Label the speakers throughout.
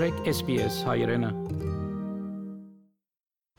Speaker 1: մտրեք SPS հայրենը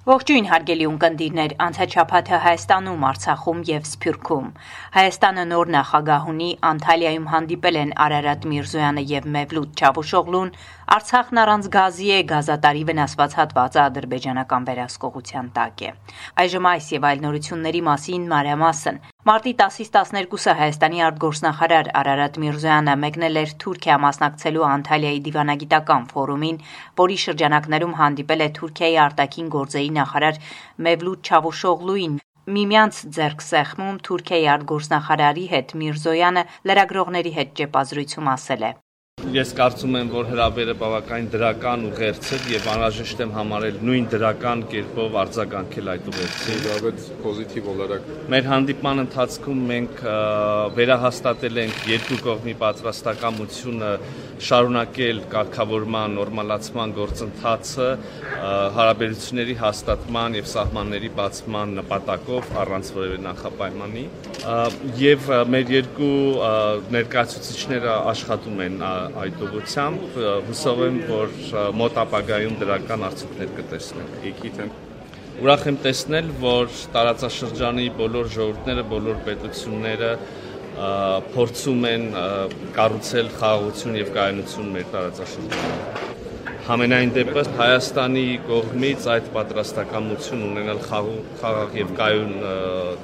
Speaker 2: Ողջույն հարգելի ունկնդիրներ, անցաչափաթը Հայաստանում, Արցախում եւ Սփյուռքում։ Հայաստանը նոր նախագահ ունի, Անտալիայում հանդիպել են Արարատ Միրզոյանը եւ Մևլութ Չավուշօղլուն, Արցախն առանց գազի է, գազատարի վնասված հատվածը ադրբեջանական վերահսկողության տակ է։ Այժմ այս եւ այլ նորությունների մասին մանրամասն։ Մարտի 10-ից 12-ը Հայաստանի արտգործնախարար Արարատ Միրզոյանը մեկնել էր Թուրքիա մասնակցելու Անտալիայի դիվանագիտական ֆորումին, որի շրջանակներում հանդիպել է Թուրքիայի արտաքին գործերի նախարար Մևլութ Չավուշօղլուին, Միմյանց ձեռք սեղմում Թուրքիայի արտգործնախարարի հետ Միրզոյանը լրագրողների հետ ճեպազրույցում ասել է.
Speaker 3: Ես կարծում եմ, որ հրավերը բավականին դրական ուղերձ էր եւ անհրաժեշտ եմ համարել նույն դրական կերպով արձագանքել այդ ուղերձին։
Speaker 4: Դավետ պոզիտիվ օլարակ։
Speaker 3: Մեր հանդիպման ընթացքում մենք վերահաստատել ենք երկու կողմի պատրաստակամությունը շարունակել կարգավորման, նորմալացման գործընթացը հարաբերությունների հաստատման եւ սահմանների բացման նպատակով առանց որևէ նախապայմանի եւ մեր երկու ներկայացուցիչները աշխատում են այդ ուղությամբ հուսով եմ որ մոտ ապագայում դրական արդյունքներ կտեսնենք
Speaker 4: եկիթ
Speaker 3: ուրախ եմ տեսնել որ տարածաշրջանի բոլոր ժողովուրդները բոլոր պետությունները փորձում են կառուցել խաղաղություն եւ կայունություն մեր տարածաշրջանում։ Համենայն դեպս Հայաստանի կողմից այդ պատրաստակամություն ունենալ խաղաղ եւ կայուն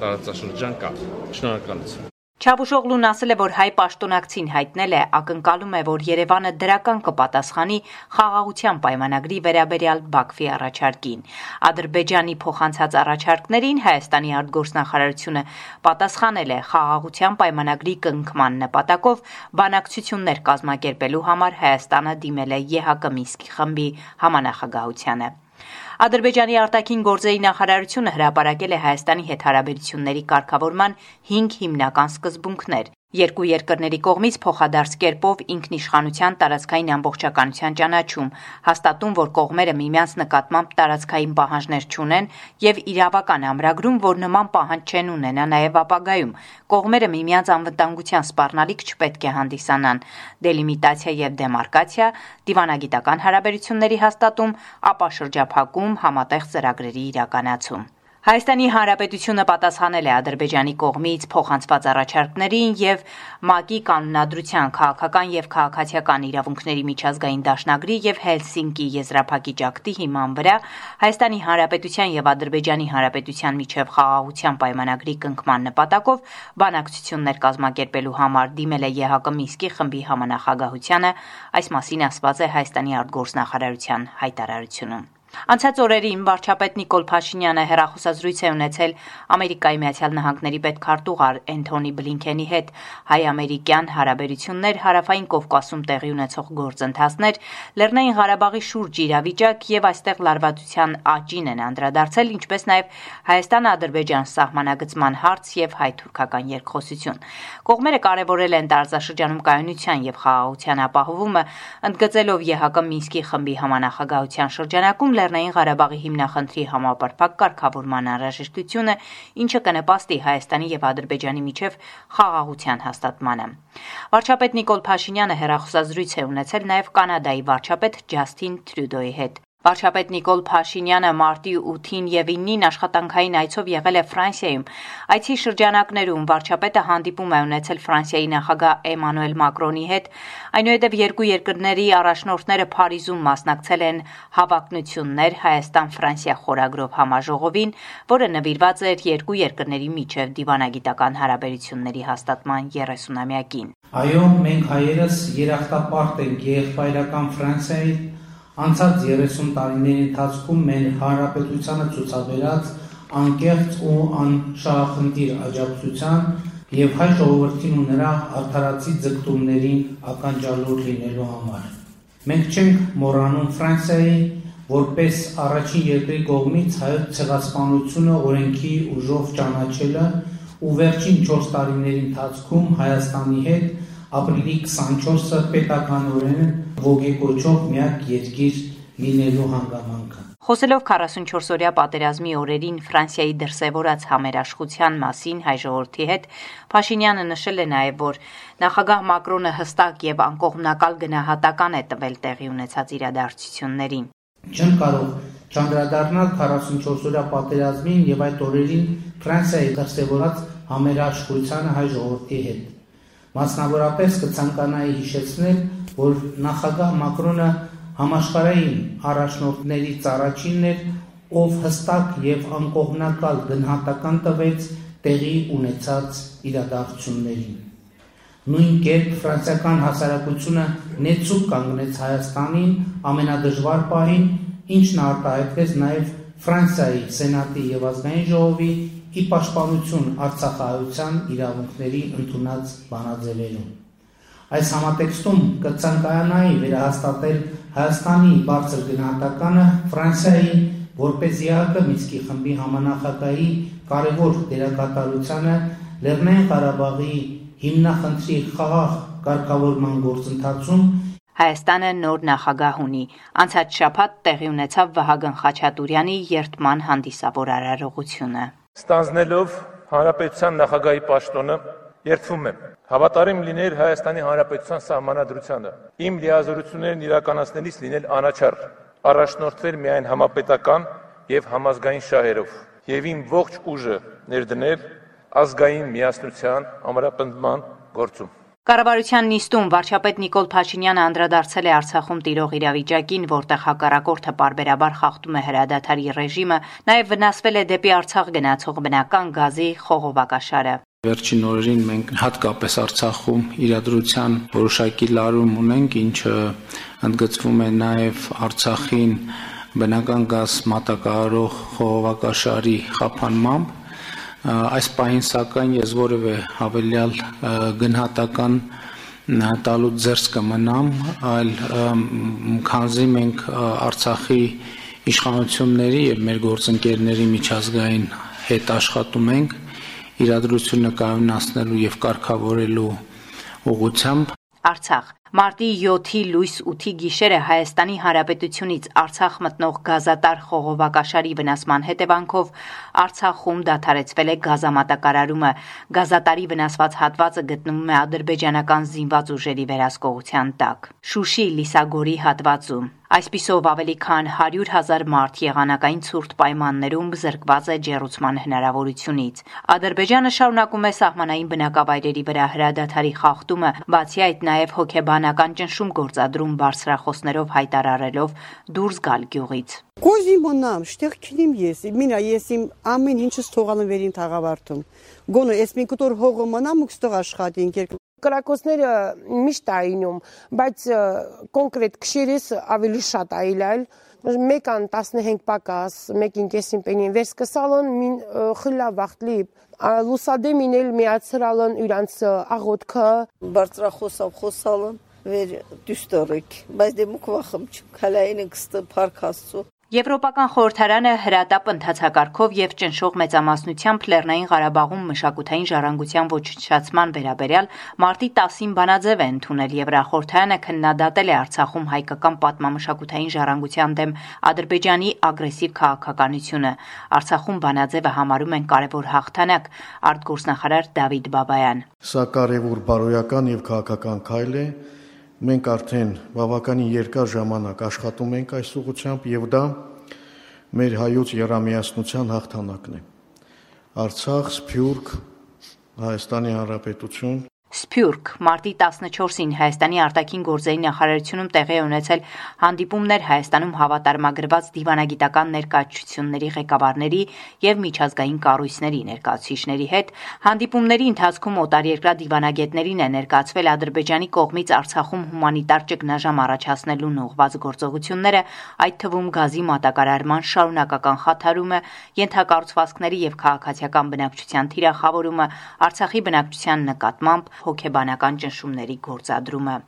Speaker 3: տարածաշրջան կա։ Շնորհակալություն։
Speaker 2: Չավուշօղլուն ասել է, որ հայ պաշտոնակցին հայտնել է ակնկալում է, որ Երևանը դրական կպատասխանի խաղաղության պայմանագրի վերաբերյալ Բաքվի առաջարկին։ Ադրբեջանի փոխանցած առաջարկներին Հայաստանի արտգործնախարարությունը պատասխանել է խաղաղության պայմանագրի կնքման նպատակով բանակցություններ կազմակերպելու համար Հայաստանը դիմել է ԵՀԿ Մինսկի խմբի համանախագահությանը։ Ադրբեջանի արտաքին գործերի նախարարությունը հրապարակել է Հայաստանի հետ հարաբերությունների կարգավորման 5 հիմնական սկզբունքներ, Երկու երկրների կողմից փոխադարձ կերպով ինքնիշխանության տարածքային ամբողջականության ճանաչում, հաստատում, որ կողմերը միմյանց նկատմամբ տարածքային պահանջներ չունեն եւ իրավական ամրագրում, որ նման պահանջ չեն ունենա նաեւ ապագայում։ Կողմերը միմյանց անվտանգության սպառնալիք չպետք է հանդիսանան։ Դելիմիտացիա եւ դեմարկացիա, դիվանագիտական հարաբերությունների հաստատում, ապա շրջափակում, համատեղ ծրագրերի իրականացում։ Հայաստանի Հանրապետությունը պատասխանել է Ադրբեջանի կողմից փոխանցված առաջարկներին եւ ՄԱԿ-ի կանոնադրության քաղաքական եւ քաղաքացիական իրավունքների միջազգային դաշնագրի եւ Հելսինկի եզրափակիչ ակտի հիման վրա Հայաստանի Հանրապետության եւ Ադրբեջանի Հանրապետության միջև խաղաղության պայմանագրի կնքման նպատակով բանակցություններ կազմակերպելու համար դիմել է ԵՀԿ Մինսկի խմբի համանախագահությանը, այս մասին ասված է Հայաստանի արտգործնախարարության հայտարարությունում։ Անցած օրերին վարչապետ Նիկոլ Փաշինյանը հերախոսազրույց է ունեցել Ամերիկայի Միացյալ Նահանգների պետքարտուղար Էնթոնի Բլինքենի հետ հայ-ամերիկյան հարաբերություններ, հարավային Կովկասում տեղի ունեցող գործընթացներ, Լեռնային Ղարաբաղի շուրջ իրավիճակ եւ այստեղ լարվածության աճին են անդրադարձել, ինչպես նաեւ Հայաստան-Ադրբեջան սահմանագծման հարց եւ հայ-թուրքական երկխոսություն։ Կողմերը կարևորել են տարածաշրջանում կայունության եւ խաղաղության ապահովումը, ընդգծելով ԵՀԿ Մինսկի խմբի համանախագահության շրջանակում Լեռնային Ղարաբաղի հիմնախնդրի համապարփակ կարգավորման անհրաժեշտությունը, ինչը կնպաստի Հայաստանի եւ Ադրբեջանի միջև խաղաղության հաստատմանը։ Վարչապետ Նիկոլ Փաշինյանը հերախոսազրույց է ունեցել նաեւ Կանադայի վարչապետ Ջասթին Տրյուդոյի հետ։ Վարչապետ Նիկոլ Փաշինյանը մարտի 8-ին եւ 9-ին աշխատանքային այցով եղել է Ֆրանսիայում։ Այցի շրջանակներում վարչապետը հանդիպում է ունեցել Ֆրանսիայի նախագահ Էմանուել Մակրոնի հետ, այնուհետև երկու երկրների առաջնորդները Փարիզում մասնակցել են հավակնություններ Հայաստան-Ֆրանսիա խորագրով համաժողովին, որը նվիրված էր երկու երկրների միջև դիվանագիտական հարաբերությունների հաստատման 30-ամյակին։
Speaker 5: Այո, մենք հայերս երախտապարտ ենք եղբայրական Ֆրանսիայի Անցած 30 տարիների ընթացքում մեր հանրապետությանը ցուցաբերած անկեղծ ու անշահախնդիր աջակցության եւ հայ ժողովրդին ու նրա արդարացի ձգտումներին ականջալուր լինելու համար։ Մենք չենք մոռանում Ֆրանսիայի որպես առաջին երկրի կողմից հայոց ցեղասպանությունը օրենքի ուժով ճանաչելը ու վերջին 4 տարիների ընթացքում Հայաստանի հետ ապրիլի 24-ը պետականորեն ոգեկոչող միակ երկիր լինելու հանգամանքը։
Speaker 2: Խոսելով 44-օրյա պատերազմի օրերին Ֆրանսիայի դրսևորած համերաշխության մասին հայ ժողովրդի հետ, Փաշինյանը նշել է նաև, որ նախագահ Մակրոնը հստակ եւ անկողմնակալ գնահատական է տվել տեղի ունեցած իրադարձություններին։
Speaker 5: Չեմ կարող չանդրադառնալ 44-օրյա պատերազմին եւ այդ օրերին Ֆրանսիայի դրսևորած համերաշխությանը հայ ժողովրդի հետ։ Մասնավորապես կցանկանայի հիշեցնել, որ նախագահ Մակրոնը համաշխարհային առաջնորդներից առաջինն էր, ով հստակ եւ անկողմնակալ գնահատական տվեց տեղի ունեցած իրադարձություններին։ Նույն կերպ ֆրանսիական հասարակությունը նեցուկ կանգնեց Հայաստանին ամենադժվար պահին, ինչն արտահայտվեց նաև Ֆրանսիայի Սենատի եւ ազգային ժողովի ի պաշտպանություն Արցախահայության իրավունքների ընդունած բանաձևերում։ Այս համատեքստում կցանկանայի վերահաստատել Հայաստանի բարձր գնահատականը Ֆրանսիայի որպես ԵԱՀԿ Մինսկի խմբի համանախագահի կարևոր դերակատարությանը Լեռնային Ղարաբաղի հիմնախնդրի խաղաղ կարգավորման գործընթացում
Speaker 2: Հայաստանը նոր նախագահ ունի։ Անցած շաբաթ տեղի ունեցավ Վահագն Խաչատուրյանի երթման հանդիսավոր արարողությունը։
Speaker 1: Ստանձնելով հանրապետության նախագահի պաշտոնը երթվում եմ Հավատարիմ լինել Հայաստանի Հանրապետության Սահմանադրությանը, իմ լիազորություններն իրականացնելիս լինել անաչառ, առաջնորդվել միայն համապետական եւ համազգային շահերով. Եւ իմ ողջ ուժը ներդնել ազգային միասնության ամրապնդման գործում։
Speaker 2: Կառավարության նիստում վարչապետ Նիկոլ Փաշինյանը անդրադարձել է Արցախում տիրող իրավիճակին, որտեղ հակառակորդը parberabar խախտում է հրադադարի ռեժիմը, նաև վնասվել է դեպի Արցախ գնացող բնական գազի խողովակաշարը։
Speaker 5: Վերջին օրերին մենք հատկապես Արցախում իրադրության որոշակի լարում ունենք, ինչը ընդգծվում է նաև Արցախին բնական գազ մատակարարող խողովակաշարի խափանմամբ։ Այս պահին սակայն ես որևէ հավելյալ գնահատական տալու ձեռս կմնամ, այլ քանզի մենք Արցախի իշխանությունների եւ մեր գործընկերների միջազգային հետ աշխատում ենք իրադրությունը կայունացնելու եւ կարգավորելու ուղղությամբ
Speaker 2: Արցախ Մարտի 7-ի լույս 8-ի գիշերը Հայաստանի Հանրապետությունից Արցախ մտնող գազատար խողովակաշարի վնասման հետևանքով Արցախում դադարեցվել է գազամատակարարումը։ Գազատարի վնասված հատվածը գտնվում է ադրբեջանական զինված ուժերի վերահսկողության տակ։ Շուշի Լիսագորի հատվածում Այսպիսով ավելի քան 100 հազար մարդ եղանակային ցուրտ պայմաններում զրկված է ջերուցման հնարավորությունից։ Ադրբեջանը շարունակում է սահմանային բնակավայրերի վրա հրադադարի խախտումը, բացի այդ նաև հոգեբանական ճնշում գործադրում բարձրախոսներով հայտարարելով դուրս գալ գյուղից։
Speaker 4: Կոզի մոնամ, շտեղ քինիմ ես, մինա ես իմ ամեն ինչս թողալım վերին թաղավարտում։ Գոնը ես մի կտոր հողը մնամ ու կստող աշխատենք
Speaker 6: Կրակոցները միշտ այնում, բայց կոնկրետ քշերես ավելի շատ այլայլ, մեկան 15 պակաս, մեկին կեսին պենին վերս կսալն, մին խիլա վաղտլի, լուսադեմին էլ միացրալն իրանց աղոտքը։
Speaker 7: Բարձրախոսավ խոսալն, վեր դյուստորիկ, բայց դե մուք վախմ չուք, հալային ընքստը պարքասցու։
Speaker 2: Եվրոպական խորհրդարանը հրատապ ընթացակարգով եւ ճնշող մեծամասնությամբ Լեռնային Ղարաբաղում մշակութային ժառանգության ոչնչացման վերաբերյալ մարտի 10-ին բանաձև է ընդունել. Եվրախորհրդարանը քննադատել է Արցախում հայկական պատմամշակութային ժառանգության դեմ Ադրբեջանի ագրեսիվ քաղաքականությունը։ Արցախում բանաձևը համարում են կարևոր հաղթանակ, արտգործնախարար Դավիթ Բաբայան։
Speaker 8: Սա կարևոր բարոյական եւ քաղաքական քայլ է, Մենք արդեն բավականին երկար ժամանակ աշխատում ենք այս ուղղությամբ եւ դա մեր հայոց երամիասնության հաղթանակն է։ Արցախ, Սփյուռք, Հայաստանի Հանրապետություն
Speaker 2: Սփյուռք մարտի 14-ին Հայաստանի արտաքին գործերի նախարարությունում տեղի ունեցել հանդիպումներ Հայաստանում հավատարմագրված դիվանագիտական ներկայացությունների ղեկավարների եւ միջազգային կառույցների ներկայացուցիչների հետ հանդիպումների ընթացքում օտարերկրա դիվանագետներին է ներկայացվել Ադրբեջանի կողմից Արցախում հումանիտար ճգնաժամ առաջացնելուն ուղղված գործողությունները, այդ թվում գազի մատակարարման շարունակական խաթարումը, ենթակառուցվածքների եւ քաղաքացիական բնակչության թիրախավորումը, Արցախի բնակչության նկատմամբ հոգեբանական ճնշումների գործադրումը։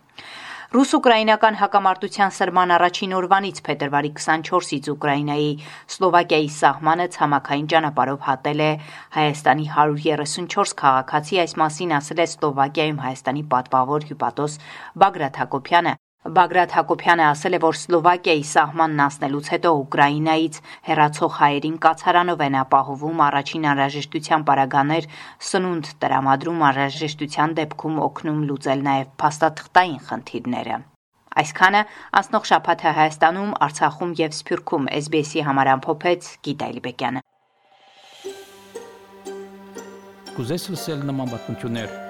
Speaker 2: Ռուս-ուկրաինական հակամարտության սրման առաջին օրվանից փետրվարի 24-ից Ուկրաինայի Սլովակիայի սահմանը ցամաքային ճանապարհով հատել է Հայաստանի 134 քաղաքացի, այս մասին ասել է Սլովակիայում Հայաստանի պատվավոր հյուպատոս Բագրատ Հակոբյանը։ Բագրատ Հակոբյանը ասել է, որ Սլովակիայի սահմանն անցնելուց հետո Ուկրաինայից հերացող հայերին կացարանով են ապահովում առաջին անհրաժեշտության պարագաներ, սնունդ տրամադրում անհրաժեշտության դեպքում օգնում լուծել նաև փաստաթղթային խնդիրները։ Այսքանը անցնող շաբաթը Հայաստանում, Արցախում եւ Սփյուռքում SBS-ի համար ամփոփեց Գիտա Իլբեկյանը։
Speaker 9: Կուզես լսել նման բանություններ,